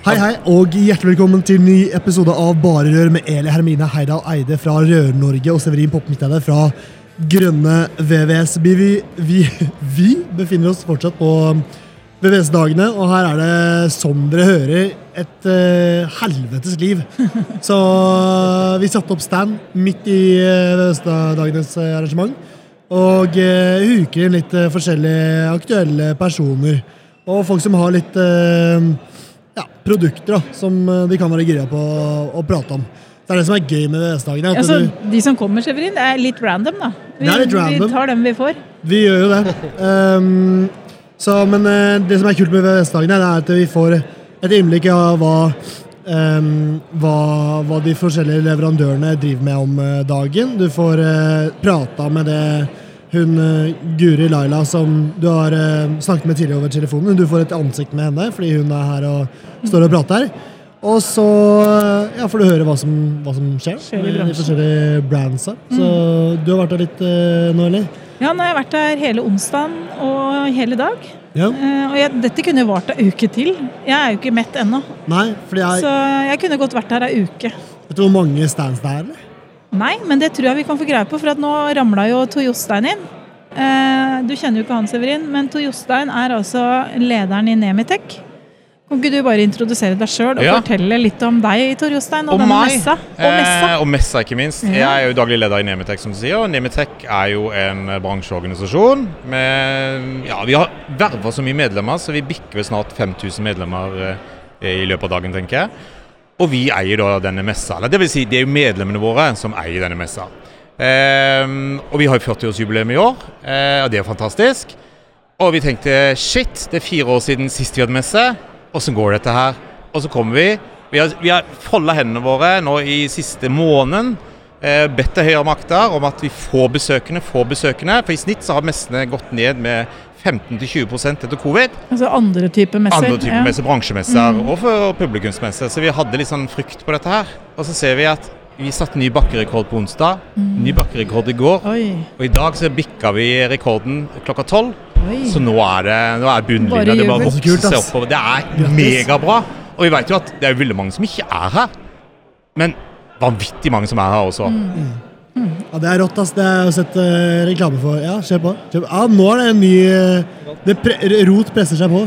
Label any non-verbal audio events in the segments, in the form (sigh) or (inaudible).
Hei, hei, og hjertelig velkommen til ny episode av Bare Rør med Eli Hermine Heidal Eide fra Rør-Norge og Severin Popp-Midtøyde fra Grønne VVS. Vi, vi, vi, befinner oss fortsatt på VVS-dagene, og her er det, som dere hører, et uh, helvetes liv. Så uh, vi satte opp stand midt i uh, VVS-dagenes uh, arrangement, og uh, huker inn litt forskjellige aktuelle personer. Og folk som har litt ja, produkter da, som eh, de kan være gira på å, prate om. Det er det som er gøy med VS-dagene. Ja, de som kommer, Severin, er litt random, da. Vi, litt random. vi tar dem vi får. Vi gjør jo det. Um, (laughs) så, men uh, det som er kult med VS-dagene, er at vi får et innblikk av hva, um, hva, hva, de forskjellige leverandørene driver med om uh, dagen. Du får uh, prata med det hun uh, Guri Laila som du har uh, snakket med tidligere over telefonen. Du får et ansikt med henne fordi hun er her og står og prater. Og så uh, ja, får du høre hva som, hva som skjer med de forskjellige brandsa. Så mm. du har vært der litt nå, eller? Ja, nå har jeg vært der hele onsdagen og hele dag. Ja. og jeg, dette kunne vart ei uke til. Jeg er jo ikke mett ennå. Nei, jeg... Så jeg kunne godt vært her ei uke. Vet du hvor mange stands det er? eller? Nei, men det tror jeg vi kan få greie på, for nå ramla jo Tor Jostein inn. Eh, du kjenner jo ikke han, Severin, men Tor Jostein er altså lederen i Nemitech. Kan ikke du bare introdusere deg sjøl og ja. fortelle litt om deg, Tor Jostein, og, og denne meg. messa? Og messa. Eh, og messa, ikke minst. Ja. Jeg er jo daglig leder i Nemitech, som du sier. Og Nemitech er jo en bransjeorganisasjon med Ja, vi har verva så mye medlemmer, så vi bikker snart 5000 medlemmer eh, i løpet av dagen, tenker jeg. Og vi eier da denne messa. Eller det vil si, det er jo medlemmene våre som eier denne messa. Um, og vi har jo 40-årsjubileum i år, uh, og det er fantastisk. Og vi tenkte shit, det er fire år siden sist vi hadde messe. Åssen går dette her? Og så kommer vi. Vi har, vi har folda hendene våre nå i siste måneden. Eh, bedt til høyere makter om at vi får besøkende, får besøkende. For i snitt så har messene gått ned med 15-20% etter covid. Altså andre typer messer? Andre typer ja. messer, Bransjemesser mm. og for publikumsmesser. Så vi hadde litt sånn frykt på dette her. Og så ser vi at vi satte ny bakkerekord på onsdag. Mm. Ny bakkerekord i går. Oi. Og i dag så bikka vi rekorden klokka tolv. Så nå er det nå er bunnlinja. Det bare vokser seg oppover. Det er megabra. Og vi vet jo at det er veldig mange som ikke er her. Men vanvittig mange som er her også. Mm. Ja, Det er rått, ass. Det har jeg sett uh, reklame for. Ja, kjør på. Kjør på. Ja, nå er det en ny uh, det pre Rot presser seg på.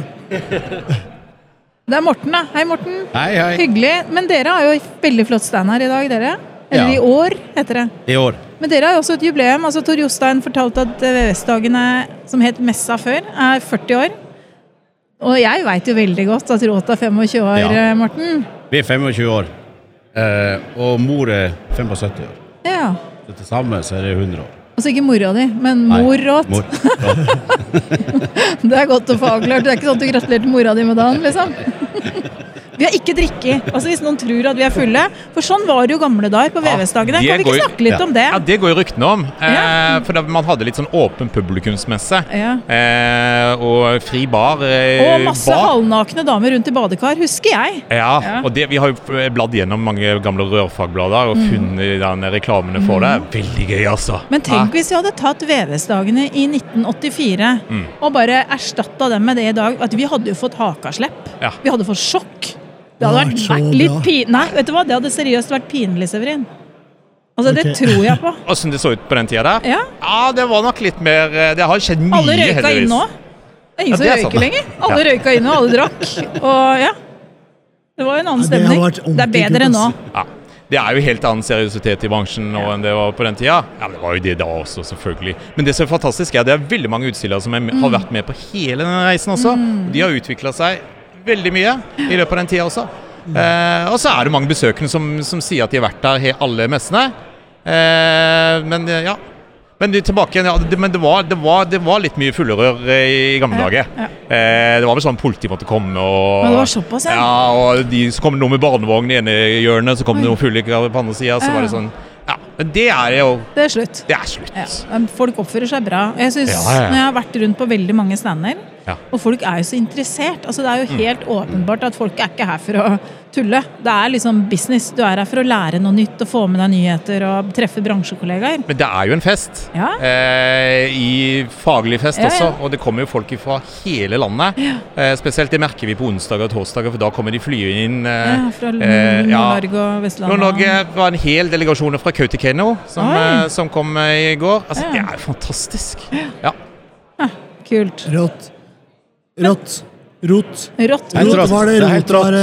(laughs) det er Morten, da. Hei, Morten. Hei, hei. Hyggelig. Men dere har jo veldig flott stand her i dag, dere. Eller ja. i år, heter det. I år. Men dere har jo også et jubileum. altså Tor Jostein fortalte at VVS-dagene, som het Messa før, er 40 år. Og jeg veit jo veldig godt at Råt er 25 år, ja. Morten. Vi er 25 år. Eh, og mor er 75 år. Ja. Så til sammen så er det 100 år. Altså ikke mora di, men mor rått. Mor. (laughs) det er godt å få avklart. Det er ikke sånn at du gratulerte mora di med dagen, liksom. (laughs) Vi har ikke drikke. Altså Hvis noen tror at vi er fulle. For sånn var det jo gamle dager på VVS-dagene. kan vi ikke snakke litt ja. om det? Ja, Det går jo ryktene om. Eh, for da, man hadde litt sånn åpen publikumsmesse. Ja. Eh, og fri bar. Eh, og masse bar. halvnakne damer rundt i badekar, husker jeg. Ja, og det, vi har jo bladd gjennom mange gamle rørfagblader og mm. funnet den reklamene for det. Mm. Veldig gøy, altså. Men tenk hvis vi hadde tatt VVS-dagene i 1984 mm. og bare erstatta dem med det i dag. At vi hadde jo fått hakaslepp. Vi hadde fått sjokk. Det hadde vært, vært litt pin... Nei, vet du hva? Det hadde seriøst vært pinlig, Severin. Altså, okay. Det tror jeg på. (laughs) Åssen det så ut på den tida der? Ja. ja, det var nok litt mer eh, Det har skjedd mye, Alle røyka inn nå. Det er ingen ja, som røyker sånn. lenger. Alle ja. røyka inn, og alle drakk. Og ja. Det var jo en annen stemning. Det, det, er bedre nå. Ja. Det er jo helt annen seriøsitet i bransjen nå enn det var på den tida. Ja, Det var jo det da også, selvfølgelig. Men det som er fantastisk, er at det er veldig mange utstillere som er, mm. har vært med på hele denne reisen også. Mm. De har utvikla seg veldig mye i løpet av den tida også. Eh, og så er det mange besøkende som, som, sier at de har vært der alle messene. Eh, men eh, ja. Men tilbake igjen, ja, det, men det var, det, var, det var, litt mye fullerør i gamle ja, dager. Ja. Eh, det var vel sånn politiet måtte komme og Men det var såpass, ja? ja og de, Så kom det noen med barnevogn i ene hjørnet, så kom Oi. det noen fugler på andre sida. Så var det sånn ja, men det er jo Det er slutt. Det er slutt. Folk oppfører seg bra. Jeg ja, Når jeg har vært rundt på veldig mange stander, og folk er jo så interessert altså Det er jo helt mm. åpenbart at folk er ikke her for å tulle. Det er liksom business. Du er her for å lære noe nytt og få med deg nyheter og treffe bransjekollegaer. Men det er jo en fest. Ja. Eh, I faglig fest ja, også. Og det kommer jo folk fra hele landet. Ja. Eh, spesielt det merker vi på onsdager og torsdager, for da kommer de flyene inn. Eh, ja, fra eh, Nord-Norge og Vestlandet. Nord-Norge var en hel delegasjon fra Kautokeino som, eh, som, kom i går. Altså, Det er jo fantastisk. Ja. Kult. Rått. Rått. Rot. Rått. Rot. Hva er det rot hva er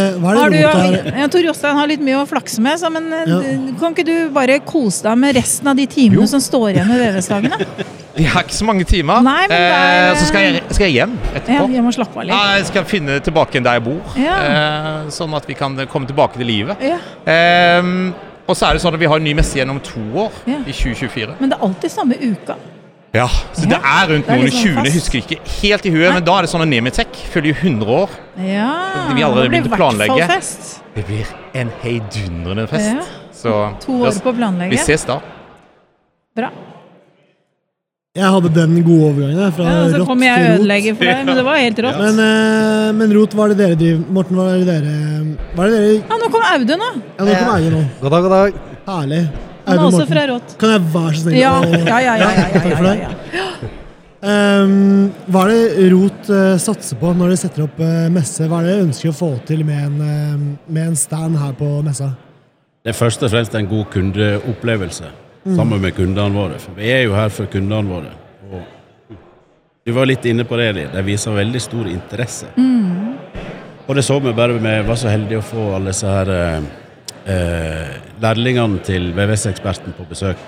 det rot her? Jeg tror Jostein har litt mye å flakse med, så, men ja. kan ikke du bare kose deg med resten av de timene jo. som står igjen med VVS-dagene? Vi har ikke så mange timer. Nei, men er... eh, så skal jeg, skal jeg, hjem etterpå. Ja, jeg må slappe av litt. Ja, jeg skal finne tilbake der jeg bor, ja. eh, sånn at vi kan komme tilbake til livet. Ja. Eh, og så er det sånn at vi har en ny messe gjennom to år, i 2024. Men det er alltid samme uka. Ja, så det er rundt noen og 20. Jeg husker ikke helt i huet, men da er det sånn at nemitek følger jo 100 år. Ja, vi allerede begynt å planlegge. Det blir en heidundrende fest. Ja. Så to år på å planlegge. Vi ses da. Bra. Jeg hadde den gode overgangen fra ja, så kom jeg og ødelegger for deg, men det var helt rått. Men, uh, men rot, hva er det dere driver Morten, hva er det dere, hva er det dere Ja, nå kom Audun, da. Ja, nå kom Audun nå. God dag, god dag. Herlig. Han er også fra Rått. Kan jeg være så snill? Ja, ja, ja. ja, Takk for det. Um, hva er det Rot uh, satser på når de setter opp uh, messe? Hva er det de ønsker å få til med en, uh, med en stand her på messa? Det er først og fremst en god kundeopplevelse mm. sammen med kundene våre. For vi er jo her for kundene våre. Og du var litt inne på det. Eli. De viser veldig stor interesse. Mm. Og det så vi bare vi var så heldige å få alle disse her eh, lærlingene til VVS-eksperten på besøk.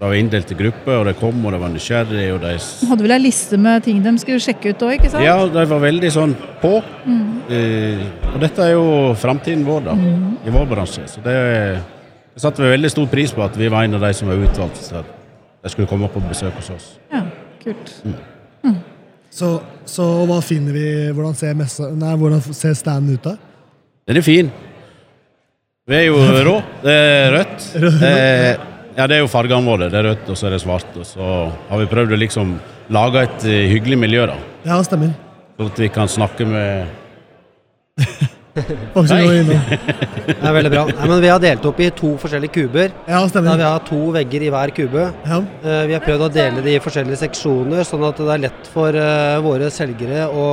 De var inndelt i grupper, og de kom og de var nysgjerrige. Og de hadde vel ei liste med ting de skulle sjekke ut òg, ikke sant? Ja, de var veldig sånn på. Mm. Eh, og dette er jo framtiden vår, da, mm. i vår bransje. Så det, jeg satte vi veldig stor pris på at vi var en av de som var utvalgt til at de skulle komme på besøk hos oss. Ja, kult. Mm. mm. Så, så, hva finner vi Hvordan ser, messa, nei, hvordan ser standen ut da? Den er fin. Vi er jo rå. Det er rødt. Eh, ja, det er jo fargene våre. Det er rødt, og så er det svart. Og så har vi prøvd å liksom lage et uh, hyggelig miljø, da. Ja, stemmer. Så at vi kan snakke med (laughs) det er veldig bra. Nei, men vi har delt opp i to forskjellige kuber. Ja, stemmer. Da vi har to vegger i hver kube. Ja. Uh, vi har prøvd å dele de i forskjellige seksjoner, sånn at det er lett for uh, våre selgere å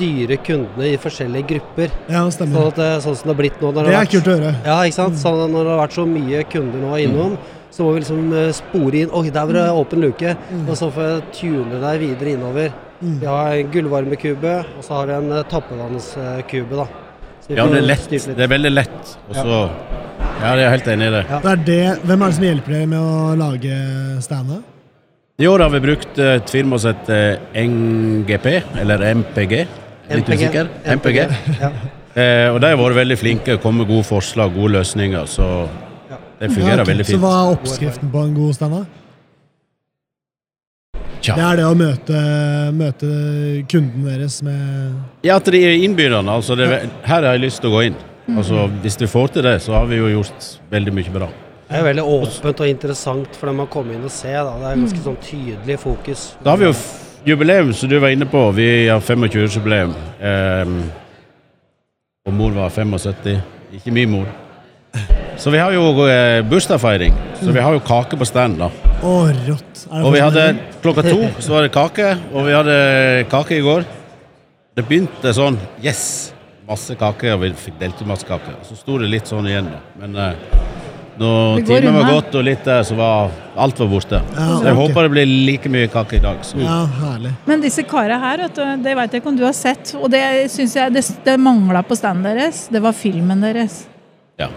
styre kundene i forskjellige grupper. Ja, det stemmer. Sånn, at, eh, sånn som det har blitt nå. det, det er kult å høre. Ja, ikke sant. Sånn når det har vært så mye kunder nå innom, så må vi liksom eh, spore inn Oi, der var det åpen luke. Mm. Og så får jeg tune deg videre innover. Mm. Vi har en gullvarmekube, og så har vi en uh, tappevannskube. da. Ja, det er lett. Det er veldig lett. Og så ja. jeg er helt enig i det. Ja. det, er det. Hvem er det som hjelper dere med å lage standet? I år har vi brukt et firma som heter NGP, eller MPG. Litt MPG. usikker. MPG. Ja. Eh, og de har vært veldig flinke kommet komme med gode forslag, gode løsninger. Så det fungerer ja, okay. veldig fint. Så hva er oppskriften på en god standard? Tja. Det er det å møte, møte kunden deres med Ja, at de er innbydende. Altså det, her har jeg lyst til å gå inn. Altså, hvis vi får til det, så har vi jo gjort veldig mye bra. Det er jo veldig åpent og interessant for dem å komme inn og se. Da. Det er ganske sånn tydelig fokus. Da har vi jo jubileum, som du var inne på. Vi har 25-årsjubileum. Um, og mor var 75. Ikke min mor. Så vi har jo uh, bursdagsfeiring. Så vi har jo kake på stand, da. Å, rått. Og vi hadde klokka to så var det kake, og vi hadde kake i går. Det begynte sånn Yes! Masse kake, og vi fikk delt ut masse kake. Så sto det litt sånn igjen, da. Men uh, når timen var gått og litt der, så var alt var borte. Ja, så jeg okay. håper det blir like mye kake i dag. Så. Ja, herlig. Men disse karene her, du, det vet jeg ikke om du har sett. Og det syns jeg det, det mangla på standen deres. Det var filmen deres. Ja.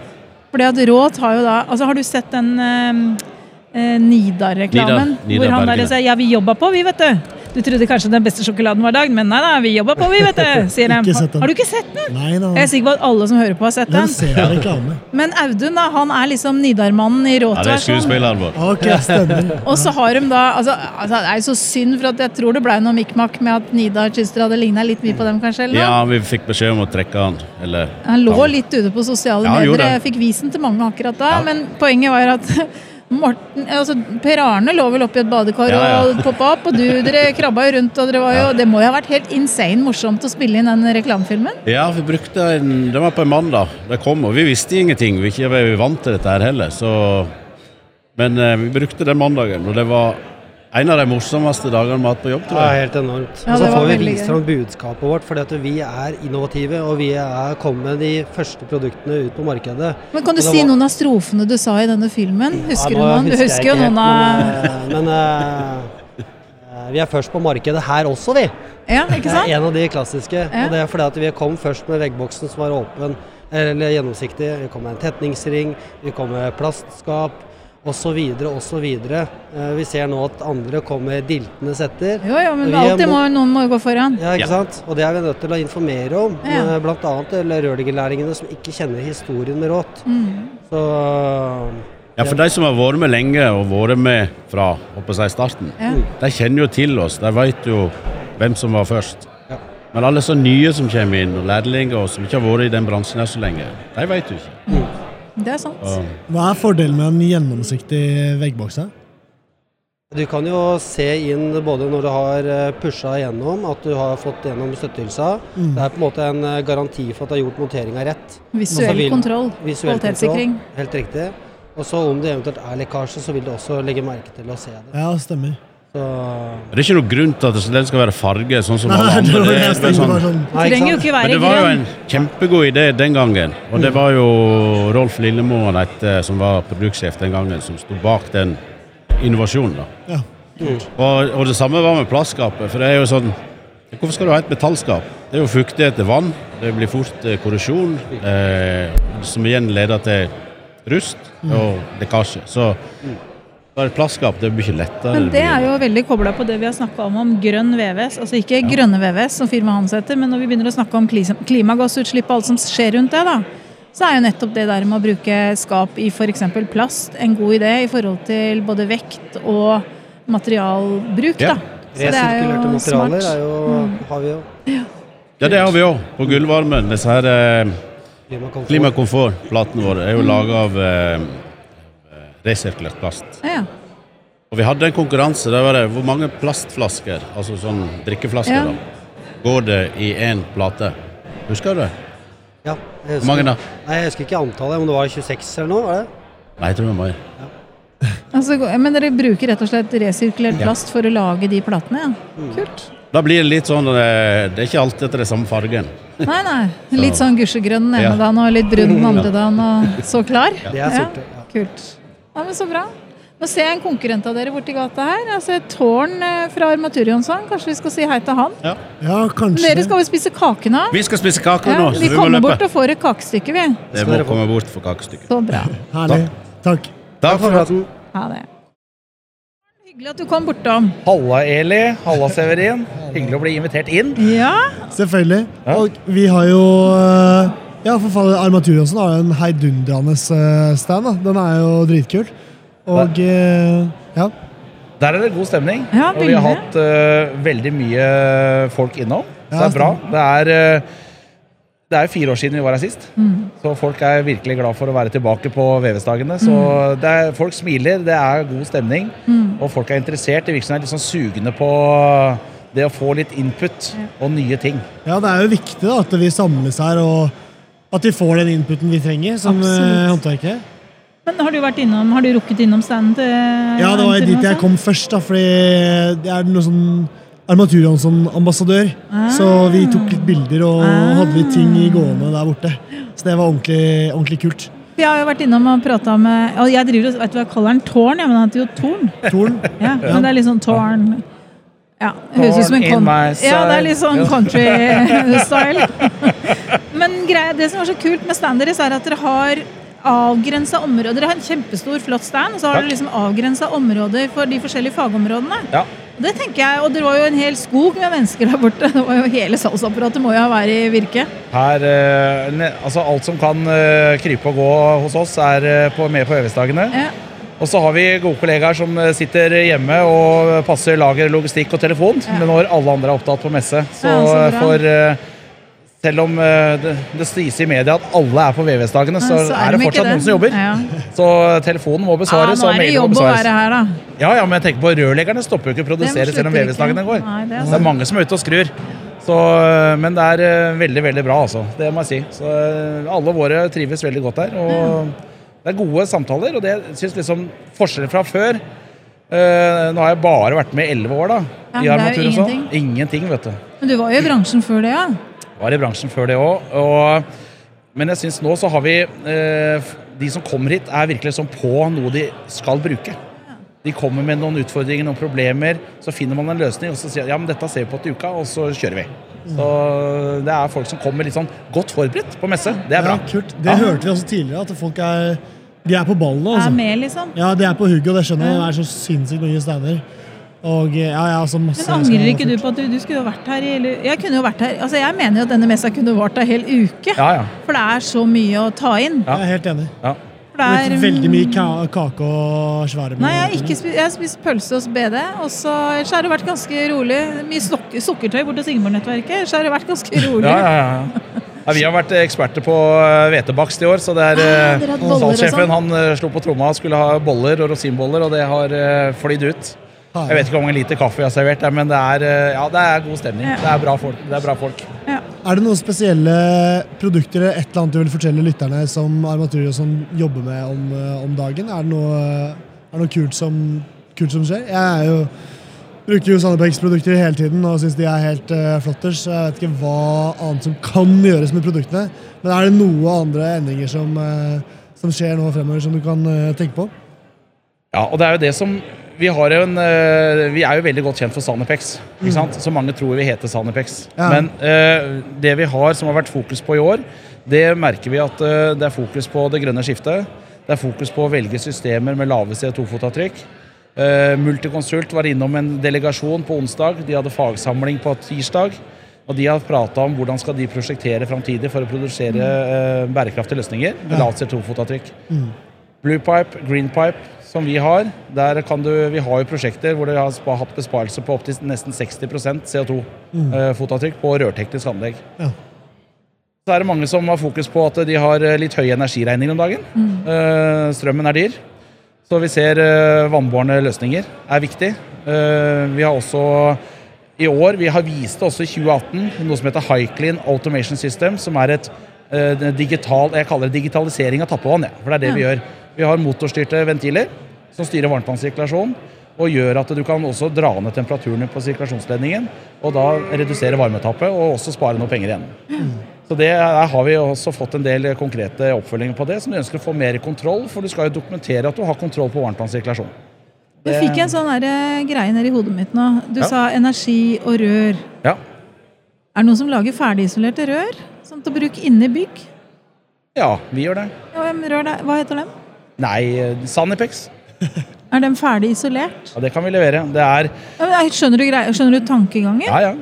Fordi at Råd har jo da Altså, har du sett den eh, Nidar-reklamen? Nidar, Nidar hvor han der sier 'ja, vi jobba på, vi', vet du. Du trodde kanskje den beste sjokoladen var lagd, men nei da, vi jobber på, vi, vet du. (laughs) Sier de. Har, har du ikke sett den? Nei, nei, Jeg er sikker på at alle som hører på, har sett Den den. ser jeg i. Men Audun, da, han er liksom Nidarmannen i Ja, det er skuespilleren vår. Ok, stemmer. (laughs) Og så har de da altså, altså, Det er jo så synd, for at jeg tror det ble noe mikmak med at Nidar Kyster hadde ligna litt mye på dem, kanskje? eller? Ja, vi fikk beskjed om å trekke han. Eller Han lå litt ute på sosiale Ja, medier. Jeg fikk visen til mange akkurat da. Ja. Men poenget var at Morten, altså Per Arne lå vel oppi et badekar Ja, ja. og poppa opp, og du dere krabba jo rundt. og dere var jo, Det må jo ha vært helt insane morsomt å spille inn den reklamefilmen? Ja, vi brukte en Det var på en mandag. Det kom, og vi visste ingenting. Vi ikke var vant til dette her heller, så Men eh, vi brukte den mandagen, og det var en av de morsomste dagene vi har hatt på jobb, tror jeg. Ja, helt enormt. Ja, og så får vi vist fram budskapet vårt, fordi vi er innovative og vi er kommet med de første produktene ut på markedet. Men Kan du si var- noen av strofene du sa i denne filmen? Husker Ja, du noen? Du husker jo noen av Men, eh, men uh, vi er først på markedet her også, vi. Ja, ikke sant? Det er en av de klassiske. Ja. Og det er fordi at vi kom først med veggboksen som var åpen, eller gjennomsiktig. Vi kom med en tetningsring, vi kom med plastskap osv. osv. Eh, Vi ser nå at andre kommer diltende setter. Jo, jo, men alltid må noen må gå foran. Ja, ikke Ja. sant? Og det er vi nødt til å informere om. Ja. Bl.a. Annet eller rørleggerlærlingene som ikke kjenner historien med rått. Mm. Så Ja, for de som har vært med lenge og vært med fra seg, jeg, starten, Ja. de kjenner jo til oss. De vet jo hvem som var først. Ja. Men alle så nye som kommer inn, og lærlinger og som ikke har vært i den bransjen her så lenge, de vet jo ikke. Det er sant. Hva er fordelen med en gjennomsiktig veggbokse? Du kan jo se inn både når du har eh, pusha igjennom, at du har fått gjennom støttehylsa. Mm. Det er på en måte en eh, garanti for at du har gjort monteringa rett. Visuell vil- kontroll. Visuell Kvalitetssikring. kontroll. Helt riktig. Og så om det eventuelt er lekkasje, så vil du også legge merke til å se det. Ja, stemmer. Så, det er ikke noe grunn til at den skal være farge, sånn som Nei, alle (laughs) det andre. var Det det sånn, sånn. Nei, ikke trenger jo ikke Men være det var jo en kjempegod idé den gangen. Og det var jo Rolf Lillemo han het, som var produktsjef den gangen, som sto bak den innovasjonen. da. Ja. Og, og det samme var med plastskapet. For det er jo sånn Hvorfor skal du ha et metallskap? Det er jo fuktighet til vann. Det blir fort eh, korrosjon, eh, som igjen leder til rust og lekkasje. Så da er plastskap det blir ikke lettere. Men det er jo veldig kobla på det vi har snakka om om grønn VVS. Altså ikke grønne VVS, som firmaet hans heter, men når vi begynner å snakke om klimagassutslipp og alt som skjer rundt det, da, så er jo nettopp det der med å bruke skap i f.eks. plast en god idé i forhold til både vekt og materialbruk. Ja. da. Så det er jo Resirkulerte materialer smart. er jo, har vi jo. Ja, det har vi òg. På Gullvarmen. Disse her eh, klimakomfortplatene våre er jo laga av eh, resirkulert plast. Ja, ja. Og vi hadde en konkurranse. Der var det hvor mange plastflasker, altså sånn drikkeflasker, Ja. da, går det i én plate? Husker du det? Ja, jeg Hvor mange da? Nei, Jeg husker ikke antallet, om det var 26 eller noe? var det? Nei, jeg tror det var mer. (laughs) Altså, men dere bruker rett og slett resirkulert Ja. plast for å lage de platene? Ja. Mm. Kult. Da blir det litt sånn eh, Det er ikke alltid etter det samme fargen. Nei, nei. (laughs) Litt sånn gusjegrønn den ene Ja. dagen og litt brun (laughs) den andre dagen. Og så klar. Det er sorte. Ja. Kult. Ja, men Så bra. Nå ser jeg en konkurrent av dere borti gata her. Jeg ser Tårn eh, fra Armaturjonsson. Kanskje vi skal si hei til han? Ja, kanskje. Dere skal jo spise kake nå? Vi skal spise kake Ja, nå, så vi vi kommer bort og får et kakestykke, vi. Det må komme bort for kakestykket. Så bra. Herlig. Takk. Takk for at praten. Ha det. Hyggelig at du kom bortom. Halla, Eli. Halla, Severin. Hyggelig å bli invitert inn. Ja, Selvfølgelig. Og vi har jo øh, Ja, for faen, Armatur Johnsen har jo en heidundrende øh, stand. da. Den er jo dritkul. Og øh, ja. Der er det god stemning. Ja, og vi har hatt uh, veldig mye folk innom. Så Ja, det er bra. Det er, uh, det er fire år siden vi var her sist, så folk er virkelig glad for å være tilbake på VVS-dagene. Så det er, folk smiler, det er god stemning, og folk er interessert. Det virker som de er litt sånn sugne på det å få litt input og nye ting. ja, det er jo viktig da, at vi samles her, og at vi får den inputen vi trenger som øh, Absolutt. håndverkere. Men har du vært innom, har du rukket innom standen til Ja, det var dit jeg kom først, da, fordi det er noe sånn Armatur som ambassadør. Så vi tok litt bilder og Ah. hadde litt ting i gående der borte. Så det var ordentlig, ordentlig kult. Vi har jo vært innom og prata med og Jeg driver, og- vet du hva jeg kaller den? Tårn? Ja, men han heter jo Torn. Torn. Ja, men det er litt sånn Tårn Ja, høres ut som en con Ja, det er litt sånn country-style. (laughs) Men greia, det som var så kult med standards, er at dere har avgrensa områder. Dere har en kjempestor, flott stand, og så har Takk. dere liksom avgrensa områder for de forskjellige fagområdene. Ja. Det tenker jeg, og det var jo en hel skog med mennesker der borte. Det var jo Hele salgsapparatet må jo ha vært i virke. Her, eh, altså Alt som kan eh, krype og gå hos oss, er eh, med på øvingsdagene. Ja. Og så har vi gode kollegaer som sitter hjemme og passer lager, logistikk og telefon ja. når alle andre er opptatt på messe. Så, ja, så for selv om uh, det, det sies i media at alle er på VVS-dagene, så, så, er det fortsatt noen som jobber. Ja. Så telefonen må besvares. Ja, nå er det jobb å være her, da. Ja, ja, men jeg tenker på rørleggerne stopper jo ikke å produsere selv om VVS-dagene går. Nei, det, er det, er mange som er ute og skrur. Så, eh, men det er uh, veldig, veldig bra, altså. Det må jeg si. Så uh, alle våre trives veldig godt her. Og det er gode samtaler, og det syns liksom Forskjellen fra før. nå har jeg bare vært med i elleve år, da. Ja, I det er jo ingenting. Ingenting, vet du. Men du var jo i bransjen før det, ja? Var i bransjen før det òg. Men jeg syns nå så har vi eh, De som kommer hit, er virkelig sånn på noe de skal bruke. De kommer med noen utfordringer, noen problemer. Så finner man en løsning, og så sier ja, men dette ser vi på til uka, og så kjører vi. Så Det er folk som kommer litt sånn godt forberedt på messe. Det er bra. Ja, kult. Det ja. hørte vi også tidligere, at folk er, de er på ballen. Altså. Er med, liksom. Ja, de er på hugget, og det skjønner jeg. Det er så sinnssykt mye steiner. Og ja, ja, altså masse Men Angrer ikke du på at du, du, skulle jo vært her i Jeg kunne jo vært her, altså jeg mener jo at denne messa kunne vart ei hel uke. Ja, ja. For det er så mye å ta inn. Ja. Jeg er helt enig. Ja. Det er veldig mye ka kake og svære Nei, jeg har, ikke spist, jeg har spist pølse hos BD. Og så har det vært ganske rolig. Mye sukkertøy borte hos Ingeborg-nettverket. Så har det vært ganske rolig. Ja, ja, ja. Ja, vi har vært eksperter på eh, hvetebakst i år, så det er ah, eh, salgssjefen sånn. han eh, slo på tromma og skulle ha boller og rosinboller, og det har flydd ut. Jeg vet ikke hvor mange liter kaffe jeg har servert, men det er, eh, ja, det er god stemning. Ja. Det er bra folk. Det er, bra folk. Ja. er det noen spesielle produkter eller et eller annet du vil fortelle lytterne som armaturer som jobber med om, eh, om dagen? Er det noe, er det noe kult, som, kult, som, skjer? Jeg jo, bruker jo Sandepex produkter hele tiden og syns de er helt uh, flotters. Så jeg vet ikke hva annet som kan gjøres med produktene. Men er det noen andre endringer som, uh, som skjer nå fremover som du kan uh, tenke på? Ja, og det er jo det som vi, en, uh, vi, er jo veldig godt kjent for Sanepex. Mm. Så mange tror vi heter Sanepex. Ja. Men uh, det vi har som har vært fokus på i år, det merker vi at uh, det er fokus på det grønne skiftet. Det er fokus på å velge systemer med lave CO2-fotavtrykk. Multiconsult var innom en delegasjon på onsdag. De hadde fagsamling på tirsdag. Og de har prata om hvordan skal de prosjektere framtidig for å produsere bærekraftige løsninger med lavt CO2-fotavtrykk. Mm. Blue Pipe, Green Pipe som vi har, der kan du, vi har jo prosjekter hvor det har hatt besparelse på opptil nesten 60% CO2-fotavtrykk mm. Eh, på rørteknisk anlegg. Ja. Så er det mange som har fokus på at de har eh, litt høy energiregning om dagen. Mm. Uh, strømmen er dyr. Så vi ser vannbårne løsninger er viktig. Vi har også i år, vi har vist det også i 2018, noe som heter Hyclean Automation System, som er et digital, jeg kaller det digitalisering av tappevann. Ja, for det er det ja. vi gjør. Vi har motorstyrte ventiler som styrer varmtvannssirkulasjonen. Og gjør at du kan også dra ned temperaturen på sirkulasjonsledningen. Og da redusere varmetappet og også spare noe penger igjen. Så det har vi også fått en del konkrete oppfølginger på det, som du ønsker å få mer kontroll. For du skal jo dokumentere at du har kontroll på varmtvannssirkulasjon. Jeg fikk en sånn eh, greie nedi hodet mitt nå. Du ja. sa energi og rør. Ja. Er det noen som lager ferdigisolerte rør? Sånn til bruk inne i bygg? Ja, vi gjør det. Ja, rør det? Hva heter dem? Nei, eh, Sanipex. Er den ferdig isolert? Ja, Det kan vi levere. Det er ja, skjønner, du skjønner du tankegangen? Ja, ja.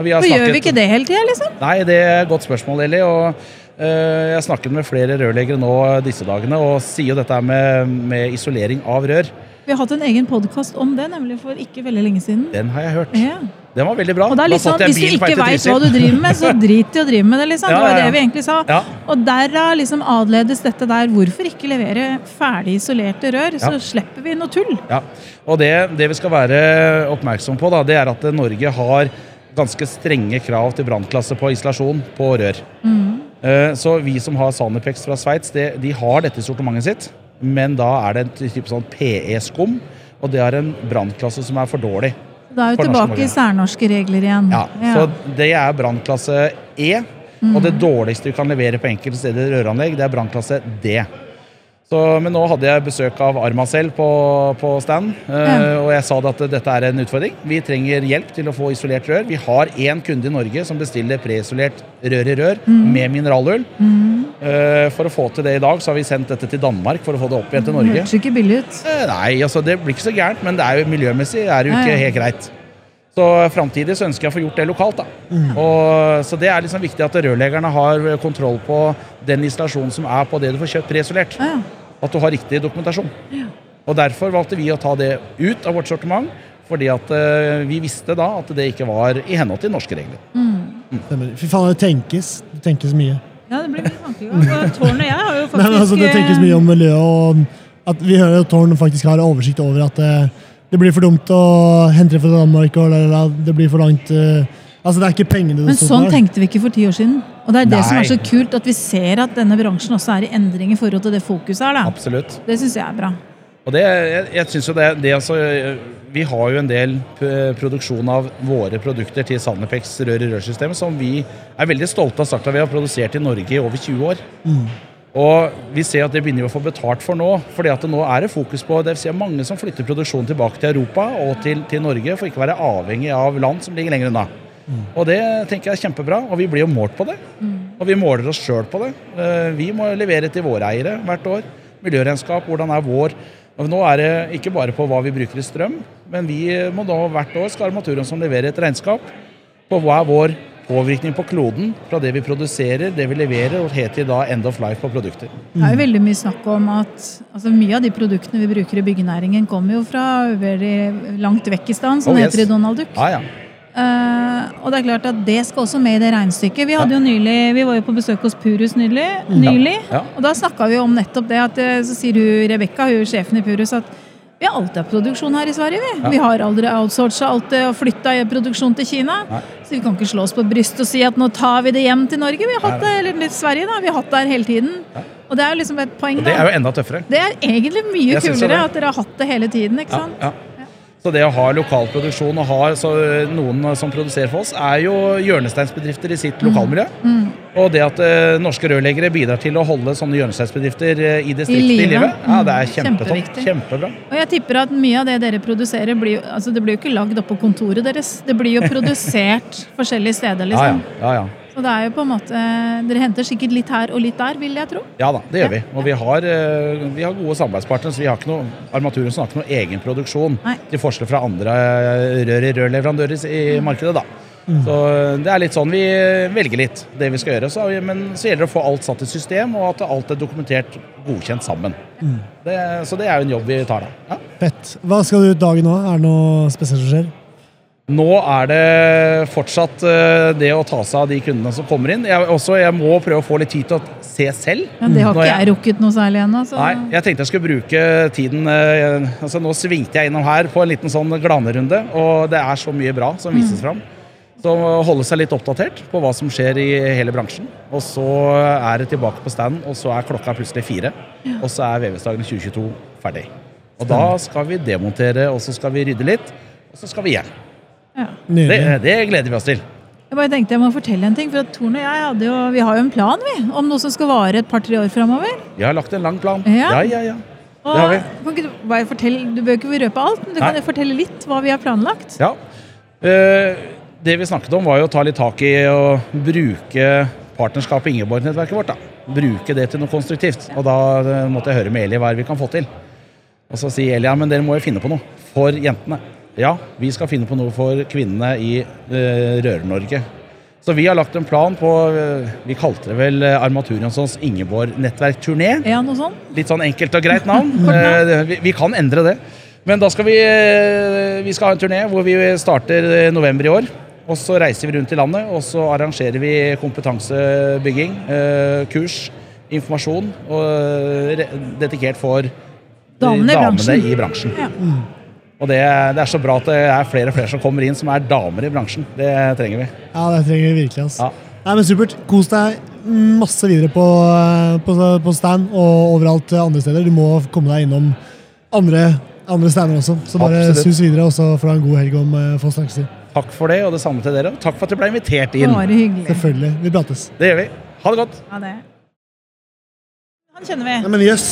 Vi snakket... Gjør vi ikke det hele tida, liksom? Nei, det er et godt spørsmål, Eli. Og uh, jeg har snakket med flere rørleggere nå disse dagene og sier jo dette med, med isolering av rør. Vi har hatt en egen podkast om det, nemlig for ikke veldig lenge siden. Den har jeg hørt. Ja. Den var veldig bra. Og da, liksom, sånn, Hvis du ikke veit hva du driver med, så (laughs) drit i å drive med det. liksom. Ja, ja, ja. Det var det vi egentlig sa. Og derav liksom adledes dette der. Hvorfor ikke levere ferdig isolerte rør? Så slipper vi noe tull. Ja, og det, det vi skal være oppmerksom på, da, det er at Norge har ganske strenge krav til brannklasse på isolasjon på rør. Mm. Eh, så vi som har Sanipex fra Sveits, de har dette i sortimentet sitt men da er det en type sånn PE-skum, og det er en brannklasse som er for dårlig. Da er vi tilbake i særnorske regler igjen. Ja, ja. Så det er brannklasse E. Mm. Og det dårligste du kan levere på enkelte steder røranlegg, det er brannklasse D. Så, men nå hadde jeg besøk av Armacell på, på stand, uh, ja. og jeg sa at dette er en utfordring. Vi trenger hjelp til å få isolert rør. Vi har én kunde i Norge som bestiller preisolert rør i rør mm. med mineralull. Mm. Uh, for å få til det i dag så har vi sendt dette til Danmark for å få det opp igjen til Norge. Hørtes ikke billig ut. Uh, nei, altså det blir ikke så gærent, men det er jo miljømessig er det jo ikke helt greit. Så framtidig så ønsker jeg å få gjort det lokalt. da. Og, så det er liksom viktig at rørleggerne har kontroll på den installasjonen som er på det du får kjøpt preisolert. Ja, ja. At du har riktig dokumentasjon. Og derfor valgte vi å ta det ut av vårt sortiment. Fordi at eh, vi visste da at det ikke var i henhold til norske regler. Stemmer. Fy faen, det tenkes. Det tenkes mye. Ja, det blir mye tanker. Og Tårn og jeg har jo (laughs) Nei, men altså, det tenkes mye om miljøet, og at vi hører at Tårn faktisk har oversikt over at det, det blir for dumt å hente det fra Danmark, og la, la, det blir for langt eh, Altså, det er ikke pengene det Men sånn tenkte vi ikke for ti år siden. Og det er det som er så kult, at vi ser at denne bransjen også er i endring i forhold til det fokuset her. da. Absolutt. Det syns jeg er bra. Og det, jeg, jeg synes jo det, det altså, Vi har jo en del produksjon av våre produkter til Sanepex rør i rørsystem som vi er veldig stolte av sagt at vi har produsert i Norge i over 20 år. Og vi ser at det begynner vi å få betalt for nå. fordi at nå er det fokus på det vil si mange som flytter produksjonen tilbake til Europa og til, til Norge for ikke å være avhengig av land som ligger lenger unna. Og det tenker jeg er kjempebra, og vi blir jo målt på det. Og vi måler oss sjøl på det. Eh, Vi må levere til våre eiere hvert år. Miljøregnskap, hvordan er vår og Nå er det ikke bare på hva vi bruker i strøm, men vi må nå hvert år skal Armaturen som leverer et regnskap på hva er vår påvirkning på kloden fra det vi produserer, det vi leverer, og helt til da end of life på produkter. Det er jo veldig mye snakk om at altså Mye av de produktene vi bruker i byggenæringen, kommer jo fra langt vekk i stand, som Oh, yes. heter i Donald Duck. Ja, ja. Eh, og det er klart at det skal også med i det regnestykket. Vi, hadde jo nylig, vi var jo på besøk hos Purus nylig, nylig Ja. og da snakka vi om nettopp det. at eh, Så sier hun Rebekka, hun sjefen i Purus, at vi har alltid hatt produksjon her i Sverige. Vi, vi har aldri outsourca alt og flytta produksjon til Kina. Nei. Så vi kan ikke slå oss på brystet og si at nå tar vi det hjem til Norge. Vi har hatt det, eller litt Sverige da, vi har hatt det her hele tiden. Og det er jo liksom et poeng. Og det er jo enda tøffere. Det er egentlig mye kulere at dere har hatt det hele tiden. ikke Ja, sant? ja. Så det å ha lokal produksjon og ha så noen som produserer for oss, er jo hjørnesteinsbedrifter i sitt lokalmiljø. Og det at uh, norske rørleggere bidrar til å holde sånne hjørnesteinsbedrifter uh, i distriktet i, live. livet, ja, det er Mm, kjempetopp. Kjempebra. Og jeg tipper at mye av det dere produserer, blir, altså det blir jo ikke lagd oppå kontoret deres. Det blir jo (laughs) produsert forskjellige steder, Ja, ja. liksom. ja, ja. Så det er jo på en måte Dere henter sikkert litt her og litt der, vil jeg tro. Ja da, det gjør vi. Og vi har, eh, vi har gode samarbeidspartnere. Så vi har ikke noe, Armaturen har ikke noe egen produksjon, Nei. til forskjell fra andre eh, rør i rørleverandører i markedet. da. Så eh, det er litt sånn vi velger litt det vi skal gjøre. Så, vi- men så gjelder det å få alt satt i system, og at alt er dokumentert godkjent sammen. Det, så det er jo en jobb vi tar da. Ja. Fett. Hva skal du ut dagen nå? Er det noe spesielt som skjer? Nå er det fortsatt eh, det å ta seg av de kundene som kommer inn. Jeg, også, jeg må prøve å få litt tid til å se selv. Men det har ikke jeg rukket noe særlig ennå. Nei, jeg tenkte jeg skulle bruke tiden eh, altså Nå svingte jeg innom her på en liten sånn glanerunde, og det er så mye bra som vises fram. Så holde seg litt oppdatert på hva som skjer i hele bransjen. Og så er det tilbake på stand, og så er klokka plutselig fire. Og så er VVS-dagen 2022 ferdig. Og da skal vi demontere, og så skal vi rydde litt, og så skal vi hjem. Ja. Det, det gleder vi oss til. Jeg bare tenkte jeg må fortelle en ting, for at Torn og jeg hadde jo, vi har jo en plan vi, om noe som skal vare et par-tre år framover. Vi har lagt en lang plan. Ja. Ja, ja, ja. Og Det har vi. Kan ikke du, bare fortelle, du bør ikke røpe alt, men du kan Nei. jo fortelle litt hva vi har planlagt. Ja. Eh, det vi snakket om, var jo å ta litt tak i å bruke partnerskapet Ingeborg-nettverket vårt. da. Bruke det til noe konstruktivt. Og da eh, måtte jeg høre med Eli hva vi kan få til. Og så sier Eli ja, men dere må jo finne på noe for jentene. Ja, vi skal finne på noe for kvinnene i eh, Røre-Norge. Så vi har lagt en plan på eh, Vi kalte det vel Armaturjonssons Ingeborg-nettverkturné. Ja, noe sånn. Litt sånn enkelt og greit navn. (laughs) Eh, vi, vi kan endre det. Men da skal vi, eh, vi skal ha en turné hvor vi starter november i år. Og så reiser vi rundt i landet, og så arrangerer vi kompetansebygging, eh, kurs, informasjon, og eh, dedikert for damene, Damene i bransjen. i bransjen. Ja. Og det, det er så bra at det er flere og flere som kommer inn som er damer i bransjen. Det trenger vi. Ja, det trenger vi virkelig. Altså. Ja. Nei, men Supert. Kos deg masse videre på, på, på stand og overalt andre steder. Du må komme deg innom andre, andre stander også. Så bare Absolutt. sus videre, og så får du ha en god helg om uh, få snakkes. til. Takk for det, og det samme til dere. Takk for at du ble invitert inn. Bare hyggelig. Selvfølgelig. Vi prates. Det gjør vi. Ha det godt. Ha det. Han kjenner vi. Nei, men jøss.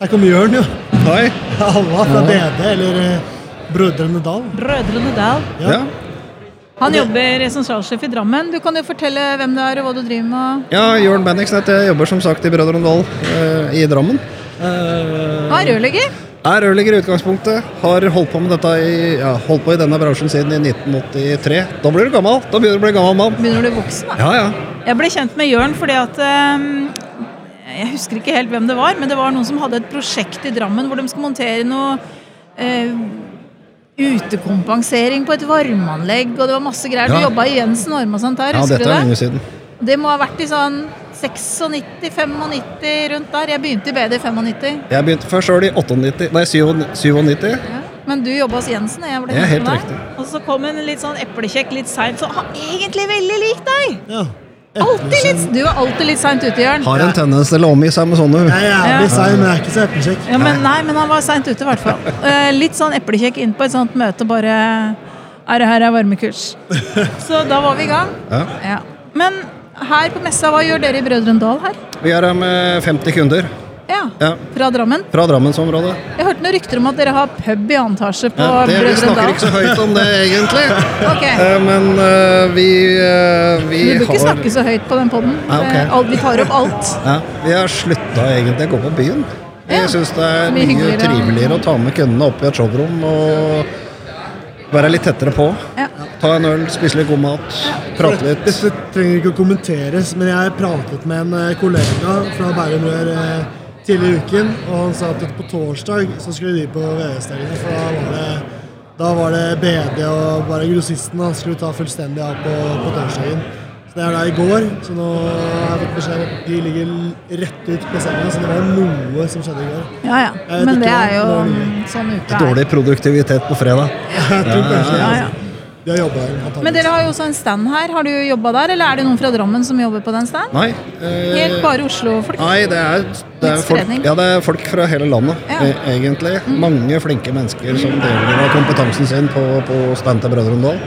Her kommer Jørn, jo. Hei. Halla fra DD, eller uh, Brødrene Dal. Brødrene Dal. Ja. Ja. Han jobber sentralsjef i Drammen. Du kan jo fortelle hvem du er og hva du driver med. ja, Jørn Bendiksen heter jeg. Jobber som sagt i Brødrene Dal eh, i Drammen. Eh, er rørlegger. Er rørlegger i utgangspunktet. Har holdt på med dette i, ja, holdt på i denne bransjen siden i 1983. Da blir du gammel. Da begynner du å bli gammel mann. Begynner du voksen, da? Ja, ja. Jeg ble kjent med Jørn fordi at um, Jeg husker ikke helt hvem det var, men det var noen som hadde et prosjekt i Drammen hvor de skulle montere noe eh, utekompensering på et varmeanlegg, og det var masse greier. Ja. Du jobba i Jensen Orme og sånt der, ja husker dette du er det? lenge siden. Det må ha vært i sånn 96-95 rundt der. Jeg begynte i BD i 95. Jeg begynte først sjøl i 98, nei 97. Ja. Men du jobba hos Jensen, og jeg ble ja, helt med riktig. deg. Og så kom en litt sånn eplekjekk litt seint, så han egentlig veldig lik deg! Ja. Alltid litt, du er alltid litt seint ute, Jørn. Har en tendens til å omgi seg med sånne. Jeg er sein, men jeg er ikke så eplekjekk. Ja, men, nei, men han var seint ute, i hvert fall. Eh, litt sånn eplekjekk inn på et sånt møte, bare Er det her er varmekurs? (laughs) Så da var vi i gang. Ja. Ja. Men her på messa, hva gjør dere i Brødrene Dal her? Vi er her med 50 kunder Ja, ja, Fra Drammen? fra Drammensområdet. Jeg hørte noen rykter om at dere har pub i annen etasje på Ja, det, vi snakker ikke så høyt om det, egentlig. (laughs) okay. Eh, Men uh, vi, uh, vi Du bør ikke har snakke så høyt på den poden. Ja, ok. Vi tar opp alt. ja, Vi har slutta egentlig å gå på byen. Ja, Jeg syns det er mye mye triveligere å ta med kundene opp i et showrom og være litt tettere på. Ja. Ta en øl, spise litt god mat, prate litt. Dette trenger ikke å kommenteres, men jeg pratet med en kollega fra Bærum Rør tidligere i uken, og han sa at på torsdag så skulle de på VVS-dagene, for da var det da var det BD og bare grossisten da, skulle ta fullstendig av på, på torsdagen. Så det er da i går, så nå har jeg fått beskjed om at de ligger rett ut på senga, så det var noe som skjedde i går. Ja, ja. Men det er jo sånn uka er. Dårlig produktivitet på fredag. (laughs) Jeg tror kanskje Ja, ja. De har jobba der. Men dere har jo også en stand her. Har du jobba der, eller er det noen fra Drammen som jobber på den stand? Nei. eh, Helt bare Oslo-folk? Nei, det er, det, er folk, ja, det er folk fra hele landet, Ja. Mm. e- egentlig. Mange flinke mennesker som deler av kompetansen sin på, på stand til Brødrene Dal.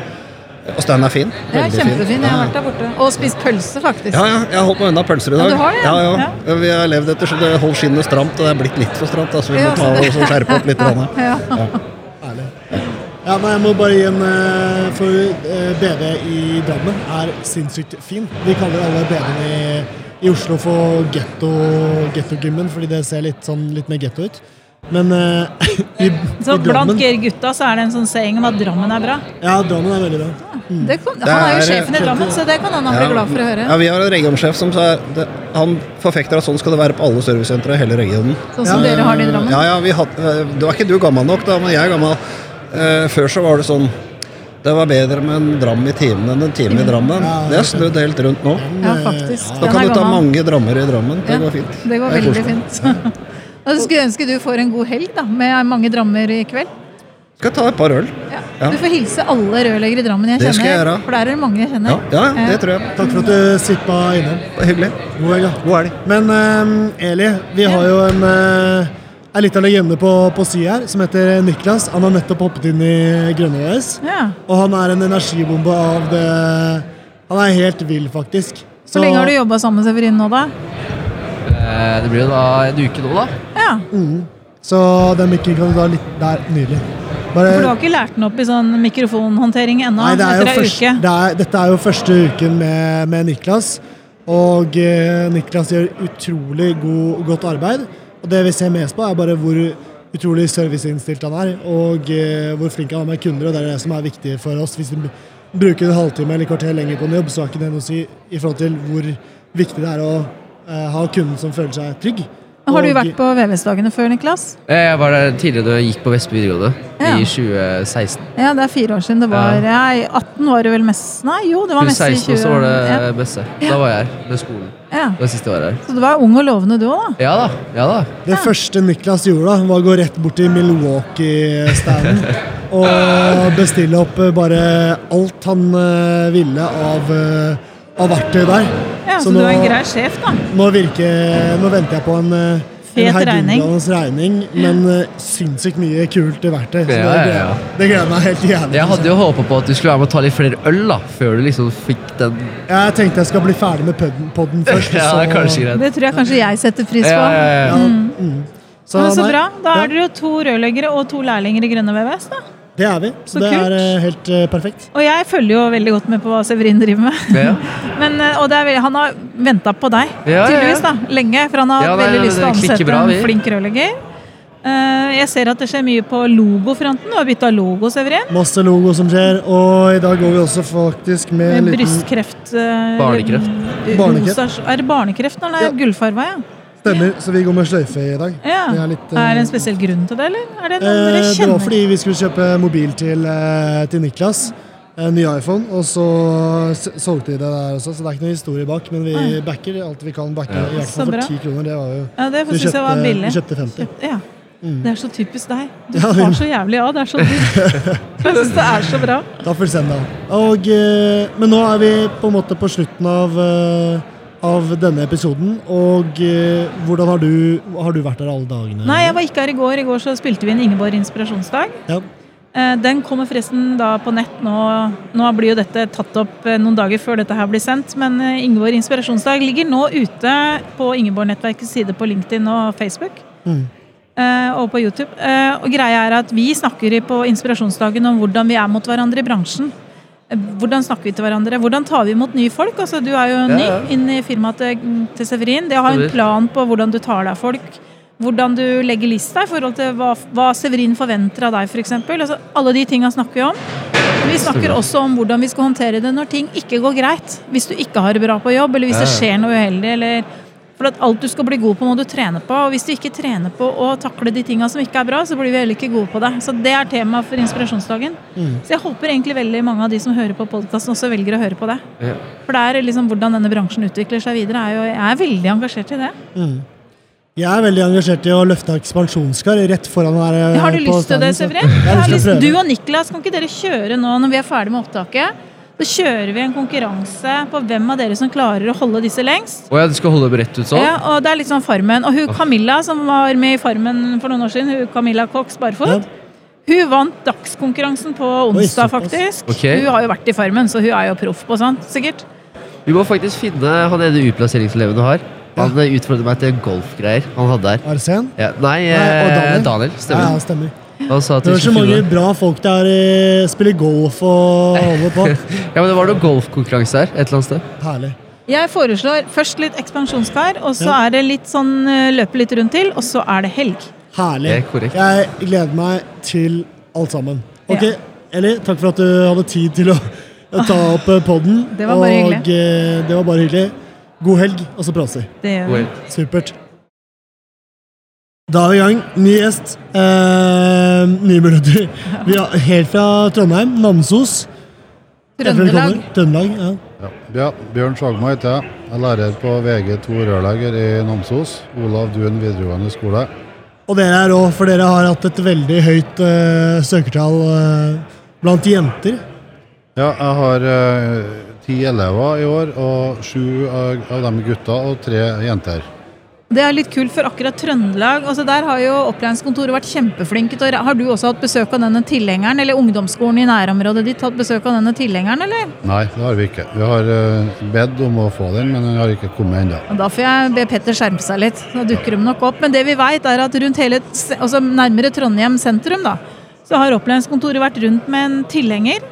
Og stand er fin. Ja, Veldig Fin. Jeg har vært der borte. Og spist pølse, faktisk. Ja, ja, jeg har holdt meg enda pølser i Ja, dag. du har det, ja. ja. Ja, Vi har levd etter så det holder skinnet stramt, og det er blitt litt for stramt. Altså, vi Ja, må ta det- og skjerpe opp litt. (laughs) Ja, Ja. Ja, nei, jeg må bare gi en eh, For eh, BD i Drammen er sinnssykt fin. Vi kaller alle BD-ene i, i Oslo for getto- getto-gymmen, fordi det ser litt, sånn, litt mer getto ut. Men eh, (laughs) i, Så i blant gutta så er det en sånn saying om at Drammen er bra. Ja, Drammen er veldig bra. Det kan, Det han er jo sjefen i Drammen, så det kan han bli glad for å høre. Ja, Vi har en regionsjef som sa det, Han forfekter at sånn skal det være på alle servicesentre i hele regionen. Sånn som Ja, dere har det i Drammen. Ja, ja, vi had, Du er ikke du gammel nok, da, men jeg er gammel. Eh, før så var det sånn Det var bedre med en dram i timen enn en time i Drammen. Det er snudd helt rundt nå. Ja, faktisk. Da kan du ta mange drammer i Drammen. Det Ja, går fint. Det går veldig fint. (laughs) Og så skulle jeg ønske du får en god helg da, med mange drammer i kveld. Skal ta et par øl. Ja. Ja. Du får hilse alle rørleggere i Drammen jeg Det skal jeg gjøre. For der er det mange jeg kjenner. Ja, ja, det tror jeg. Takk for at du sippa innom. Hyggelig. God helg. God helg. Men um, Eli, vi har jo en uh, ei av legende på, på sida her som heter Niklas. Han har nettopp hoppet inn i Grønne OS. Ja. Og han er en energibombe av det Han er helt vill, faktisk. Hvor lenge har du jobba sammen med Severin nå, da? Eh, Det blir jo da en uke nå, da. Ja, Så den mikken kan du ta litt der. Nydelig. Bare, For du har ikke lært den opp i sånn mikrofonhåndtering ennå? Nei, det er jo etter først, uke? det er, dette er jo første uken med, med Niklas. Og eh, Niklas gjør utrolig god, godt arbeid. Og det vi ser mest på, er bare hvor utrolig serviceinnstilt han er. Og eh, hvor flink han er med kunder. Og det er det som er viktig for oss. Hvis vi bruker en halvtime eller kvarter lenger på en jobb, så har ikke det noe å si i forhold til hvor viktig det er å eh, ha kunden som føler seg trygg. Har du vært på VVS-dagene før, Niklas? Jeg var der tidligere da jeg gikk på Vestby videregående, Ja. i 2016. Ja, det er fire år siden. Det var ja. I 18 var det vel mest Nei, jo, det var mest i 2016 20... så var det ja. Besse. Da var jeg her, med skolen. Ja. Det var siste året her. Så du var ung og lovende du òg, da? Ja da. ja da. Det første Niklas gjorde, da, var å gå rett bort til Milwaukee-standen (laughs) og bestille opp eh, bare alt han eh, ville av, eh, av verktøy der. Ja, Så, du er en grei sjef, da? nå, virker, nå venter jeg på en, eh, en regning. heidundrende regning, men uh, sinnssykt mye kult verktøy. Så Ja, ja, ja. det gleder jeg meg helt jævlig Jeg hadde jo håpa på at du skulle være med å ta litt flere øl, da, før du liksom fikk den Jeg tenkte jeg skal bli ferdig med podden, podden (laughs) først. Ja, det er kanskje greit. Det tror jeg kanskje jeg setter pris på. Ja, ja, ja. Så, Men så nei, bra. Da er dere jo to rørleggere og to lærlinger i Grønne VVS. da. Det er vi. Så, det kult. er eh, helt eh, perfekt. Og jeg følger jo veldig godt med på hva Severin driver med. Ja. (laughs) Men, eh, og det er, veldig- han har venta på deg, Ja, tydeligvis, da, lenge. For han har Ja, nei, veldig lyst til å ansette bra, en flink rørlegger. Eh, jeg ser at det skjer mye på logofronten. Du har bytta logo, Severin. Masse logo som skjer, og i dag går vi også faktisk med en Med liten brystkreft Barnekreft. Barnekreft. rosa- Er det barnekreft når det er Ja. gullfarga? ja? Stemmer, så vi går med sløyfe i dag. ja. Det er litt, Er det eh, en spesiell grunn til det, eller? Er det noen dere dere det var fordi vi skulle kjøpe mobil til, eh, til Niklas. En ny iPhone, og så solgte vi det der også, så det er ikke noe historie bak. Men vi backer alt vi kan backe. I hvert fall for ti kroner. Det var jo Ja, det Vi kjøpte, var vi kjøpte 50. Ja. Det er så typisk deg. Du Ja, tar så jævlig av. Det er så dyrt. (laughs) Jeg syns det er så bra. Takk for av. Og, eh, men nå er vi på en måte på slutten av, eh, av denne episoden. Og eh, hvordan har du, har du vært der alle dagene? Nei, jeg var ikke her i går. I går så spilte vi inn Ingeborg inspirasjonsdag. Ja. Eh, Den kommer forresten da på nett nå. Nå blir jo dette tatt opp eh, noen dager før dette her blir sendt, men eh, Ingeborg inspirasjonsdag ligger nå ute på Ingeborg-nettverkets side på LinkedIn og Facebook. Mm. eh, Og på YouTube. Og greia er at vi snakker på inspirasjonsdagen om hvordan vi er mot hverandre i bransjen. Hvordan snakker vi til hverandre? Hvordan tar vi imot nye folk? Altså, du er jo ny Ja, ja. inn i firmaet til, til Severin. Det å ha en plan på hvordan du tar deg av folk. Hvordan du legger lista i forhold til hva, hva Severin forventer av deg, f.eks. Altså, alle de tinga snakker vi om. Vi snakker også om hvordan vi skal håndtere det når ting ikke går greit. Hvis du ikke har det bra på jobb, eller hvis det skjer noe uheldig. eller for at alt du skal bli god på, må du trene på. Og hvis du ikke trener på å takle de tinga som ikke er bra, så blir vi heller ikke gode på det. Så det er tema for inspirasjonsdagen. Så jeg håper egentlig veldig mange av de som hører på podkasten, også velger å høre på det. Ja. For det er liksom hvordan denne bransjen utvikler seg videre. Er jo, jeg er veldig engasjert i det. Jeg er veldig engasjert i å løfte ekspansjonskar rett foran her. Har du lyst til det, å Du og Niklas, kan ikke dere kjøre nå når vi er ferdig med opptaket? Så kjører vi en konkurranse på hvem av dere som klarer å holde disse lengst. Å ja, du skal holde brett ut sånn? Ja, og det er litt sånn Farmen. Og hun Camilla som var med i Farmen for noen år siden, hun Camilla Cox Barfot, Ja. hun vant dagskonkurransen på onsdag, faktisk. Okay. Hun har jo vært i Farmen, så hun er jo proff på sånt, sikkert. Vi må faktisk finne han ene utplasseringseleven du har. Han eh, utfordret meg til golfgreier han hadde der. Arsen? Ja, nei, Nei, og eh, Daniel. Daniel. Ja, Stemmer. ja, stemmer. Sa Det er så mange bra folk der spiller golf og (laughs) holder på. Ja, men det var noe golfkonkurranse her et eller annet sted. Herlig. Jeg foreslår først litt ekspansjonskar, og så Ja. er det litt sånn eh, løpe litt rundt til, og så er det helg. Herlig. Det er korrekt. Jeg gleder meg til alt sammen. Ok, Ja. Eli, takk for at du hadde tid til å (laughs) ta opp podden. Det var bare og hyggelig. eh, det var bare hyggelig. God helg, og så prates vi. Det gjør vi. Supert. Da er vi i gang. Ny gjest. Eh, nye minutter. Vi er helt fra Trondheim. Namsos. Trøndelag. Trøndelag. Ja. Ja. Ja, Bjørn Sjagma heter jeg. Jeg er lærer på VG2 rørlegger i Namsos. Olav Duen videregående skole. Og dere er òg, for dere har hatt et veldig høyt eh, søkertall eh, blant jenter. Ja, jeg har eh, ti elever i år, og sju av, av dem er gutter og tre jenter. Det er litt kult for akkurat Trøndelag. Altså der har jo opplæringskontoret vært kjempeflinke Har du også hatt besøk av denne tilhengeren, eller ungdomsskolen i nærområdet ditt hatt besøk av denne tilhengeren, eller? Nei, det har vi ikke. Vi har eh, bedt om å få den, men den har ikke kommet ennå. Da får jeg be Petter skjerpe seg litt. Da dukker de nok opp. Men det vi vet er at rundt hele, altså nærmere Trondheim sentrum, da, så har opplæringskontoret vært rundt med en tilhenger.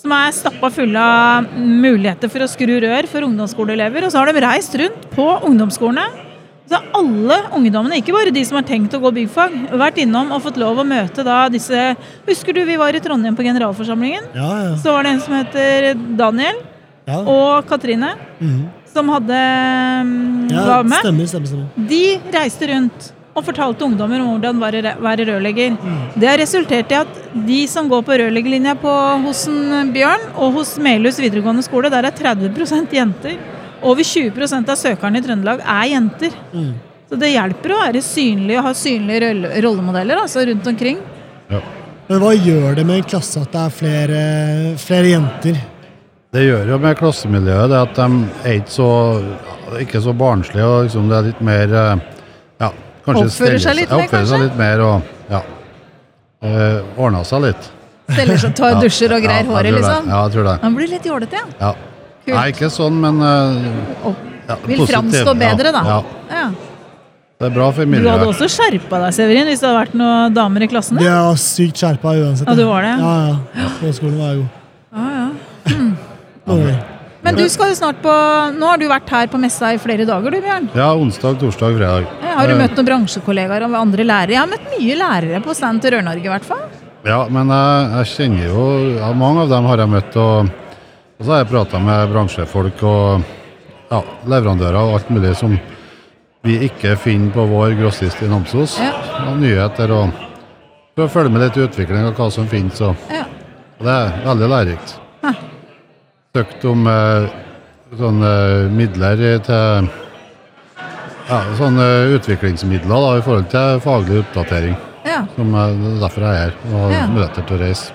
Som er stappa full av muligheter for å skru rør for ungdomsskoleelever. Og så har de reist rundt på ungdomsskolene. Så alle ungdommene, ikke bare de som har tenkt å gå byggfag, vært innom og fått lov å møte da disse Husker du vi var i Trondheim på generalforsamlingen? Ja, ja. Så var det en som heter Daniel ja. og Katrine, Mhm. som hadde mm, ja var med. stemmer, stemmer, stemmer. De reiste rundt og fortalte ungdommer om hvordan være, være rørlegger. Det har resultert i at de som går på rørleggerlinja hos Bjørn og hos Melhus videregående skole, der er 30% jenter. Over 20% av søkerne i Trøndelag er jenter. Mm. Så det hjelper å være synlig og ha synlige rollemodeller altså, rundt omkring. Men hva gjør det med en klasse at det er flere, flere jenter? Det gjør jo med klassemiljøet det at de er ikke så, ikke så barnslige, og liksom det er litt mer eh, ja, kanskje Oppfører seg litt ja, mer, oppfører seg litt mer og ja, øh, ordner seg litt. Steller seg, tar (laughs) Ja, dusjer og greier ja, håret, liksom. Ja, jeg tror det. Han blir litt jålete, ja. Ja. Kult. Nei, ikke sånn, men uh, ja, vil positiv, framstå bedre, da. Ja, Ja. Det er bra for Du hadde også skjerpa deg, Severin, hvis det hadde vært noen damer i klassen? Ja, din? sykt skjerpa uansett. Ja, du var det? Ja, ja. Småskolen var jeg god. Ja, ja. Mm. Okay. Men du skal jo snart på Nå har du vært her på messa i flere dager, du Bjørn. Ja, onsdag, torsdag, fredag. Ja, har du Eh, møtt noen bransjekollegaer og andre lærere? Jeg har møtt mye lærere på stand til Rør-Norge, i hvert fall. Ja, men jeg, jeg kjenner jo ja, Mange av dem har jeg møtt, og, og så har jeg prata med bransjefolk og ja, leverandører og alt mulig som vi ikke finner på vår grossist i Namsos. Ja. Og nyheter og for å følge med litt i utviklinga av hva som finnes. Og, Ja. og det er veldig lærerikt. Hæ. Søkt om eh, sånne midler til ja, sånne utviklingsmidler da, i forhold til faglig oppdatering. Ja. Som er det er derfor jeg er her, og har Ja. muligheter til å reise.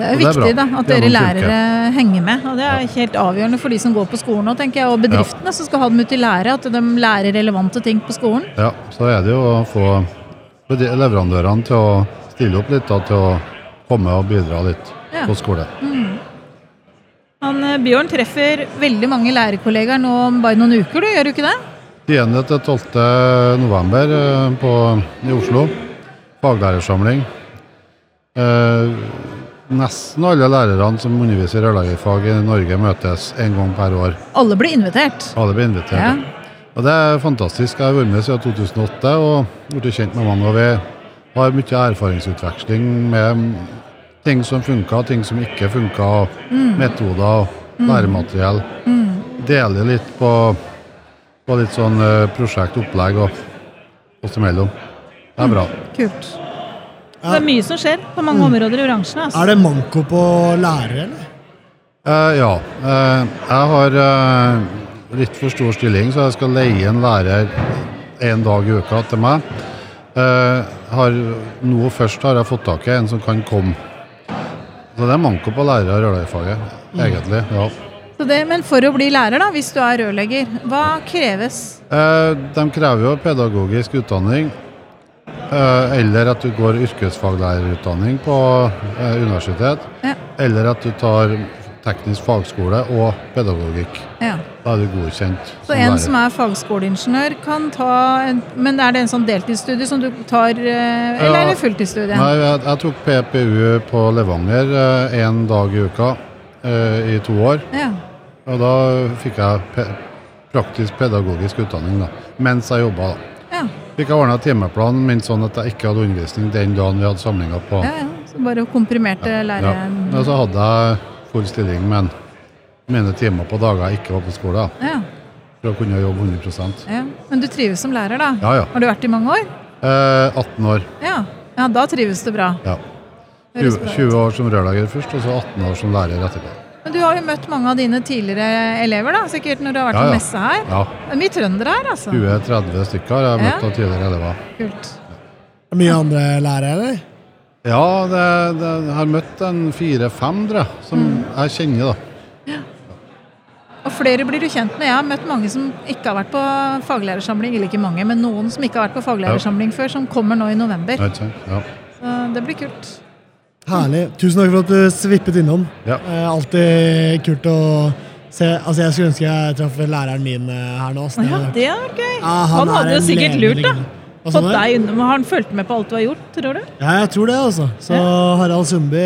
Det er det er viktig da, at dere lærere henger med. og Det er helt avgjørende for de som går på skolen nå, tenker jeg, og bedriftene som skal ha dem ut i lære. At de lærer relevante ting på skolen. Ja, så er det jo å få leverandørene til å stille opp litt, da, til å komme og bidra litt Ja. på skole. Han, eh, Bjørn treffer veldig mange lærerkollegaer nå om bare noen uker, du, gjør du ikke det? 10. til 12. november eh, på, i Oslo. Faglærersamling. Eh, nesten alle lærerne som underviser i rørleggerfag i Norge, møtes en gang per år. Alle blir invitert. Alle blir invitert. Ja. Og det er fantastisk. Jeg har vært med siden 2008 og blitt kjent med mange. Og vi har mye erfaringsutveksling med ting som funka, ting som ikke funka, og metoder og læremateriell. Deler litt på, på litt sånn eh, prosjektopplegg og oss imellom. Det er bra. Kult. Det er mye som skjer på mange områder i bransjen. Altså. Er det manko på lærere, eller? Uh, ja. Uh, jeg har uh, litt for stor stilling, så jeg skal leie en lærer en dag i uka til meg. Eh, har, nå først har jeg fått tak i en som kan komme. Så det er manko på lærere i rørleggerfaget, egentlig. ja. Så det, men for å bli lærer, da, hvis du er rørlegger, hva kreves? Eh, de krever jo pedagogisk utdanning. Eh, eller at du går yrkesfaglærerutdanning på eh, universitet. Ja. Eller at du tar teknisk fagskole og pedagogikk. Ja. Da er du godkjent. Så en som er fagskoleingeniør, kan ta en, Men er det en sånn deltidsstudie som du tar, eh, eller Ja. er det fulltidsstudie? Nei, jeg, jeg tok PPU på Levanger én dag i uka i to år. Ja. Og da fikk jeg pe praktisk pedagogisk utdanning da, mens jeg jobba. da. Ja. Fikk jeg ordna timeplanen min sånn at jeg ikke hadde undervisning den dagen vi hadde samlinga på. ja, ja. Så bare komprimerte Ja. lære... Og så hadde jeg full stilling, men mine timer på dager jeg ikke var på skole. Ja. For å kunne jobbe 100 ja. Men du trives som lærer, da? Ja, ja. Har du vært i mange år? eh, 18 år. Ja. ja da trives du bra. Ja. 20, 20 år som rørlegger først, og så 18 år som lærer etterpå. Men du har jo møtt mange av dine tidligere elever, da, sikkert når du har vært Ja, på ja. messe her. Ja. Det er mye trøndere her, altså. 20-30 stykker har jeg møtt Ja. av tidligere elever. Kult. Mye andre lærere, eller? Ja, det, det, jeg har møtt en fire-fem, jeg, som Mm. jeg kjenner, da. Ja. Og flere blir du kjent med. Jeg har møtt mange som ikke har vært på faglærersamling, eller ikke mange, men noen som ikke har vært på faglærersamling før, som kommer nå i november. Ja. Så det blir kult. Herlig. Tusen takk for at du svippet innom. Ja. Eh, alltid kult å se Altså, Jeg skulle ønske jeg traff læreren min eh, her nå. så det ja, det er vært gøy. Ja, han han hadde jo sikkert lurt, da. Fått deg unna, Har han fulgt med på alt du har gjort, tror du? Ja, jeg tror det, altså. Så Harald Sundby,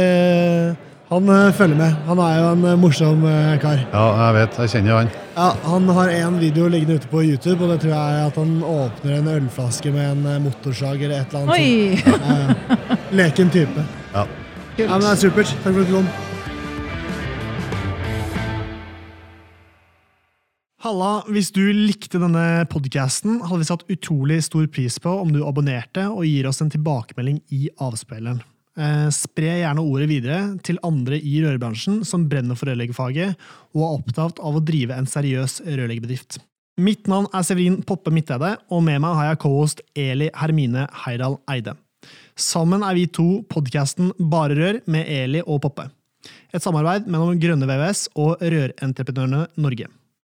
han eh, følger med. Han er jo en eh, morsom eh, kar. ja, jeg vet. Jeg kjenner jo han. Ja, Han har en video liggende ute på YouTube, og det tror jeg er at han åpner en ølflaske med en eh, motorsag eller et eller annet. Oi! sånt. Eh, leken type. Ja. Ja, men det er supert. Takk for at du kom. Halla, hvis du likte denne podcasten, hadde vi satt utrolig stor pris på om du abonnerte og gir oss en tilbakemelding i avspilleren. Eh, spre gjerne ordet videre til andre i rørbransjen som brenner for rørleggerfaget og er opptatt av å drive en seriøs rørleggerbedrift. Mitt navn er Severin Poppe Midteide, og med meg har jeg co-host Eli Hermine Heidal Eide. Sammen er vi to podkasten Bare Rør med Eli og Poppe. Et samarbeid mellom Grønne VVS og Rørentreprenørene Norge.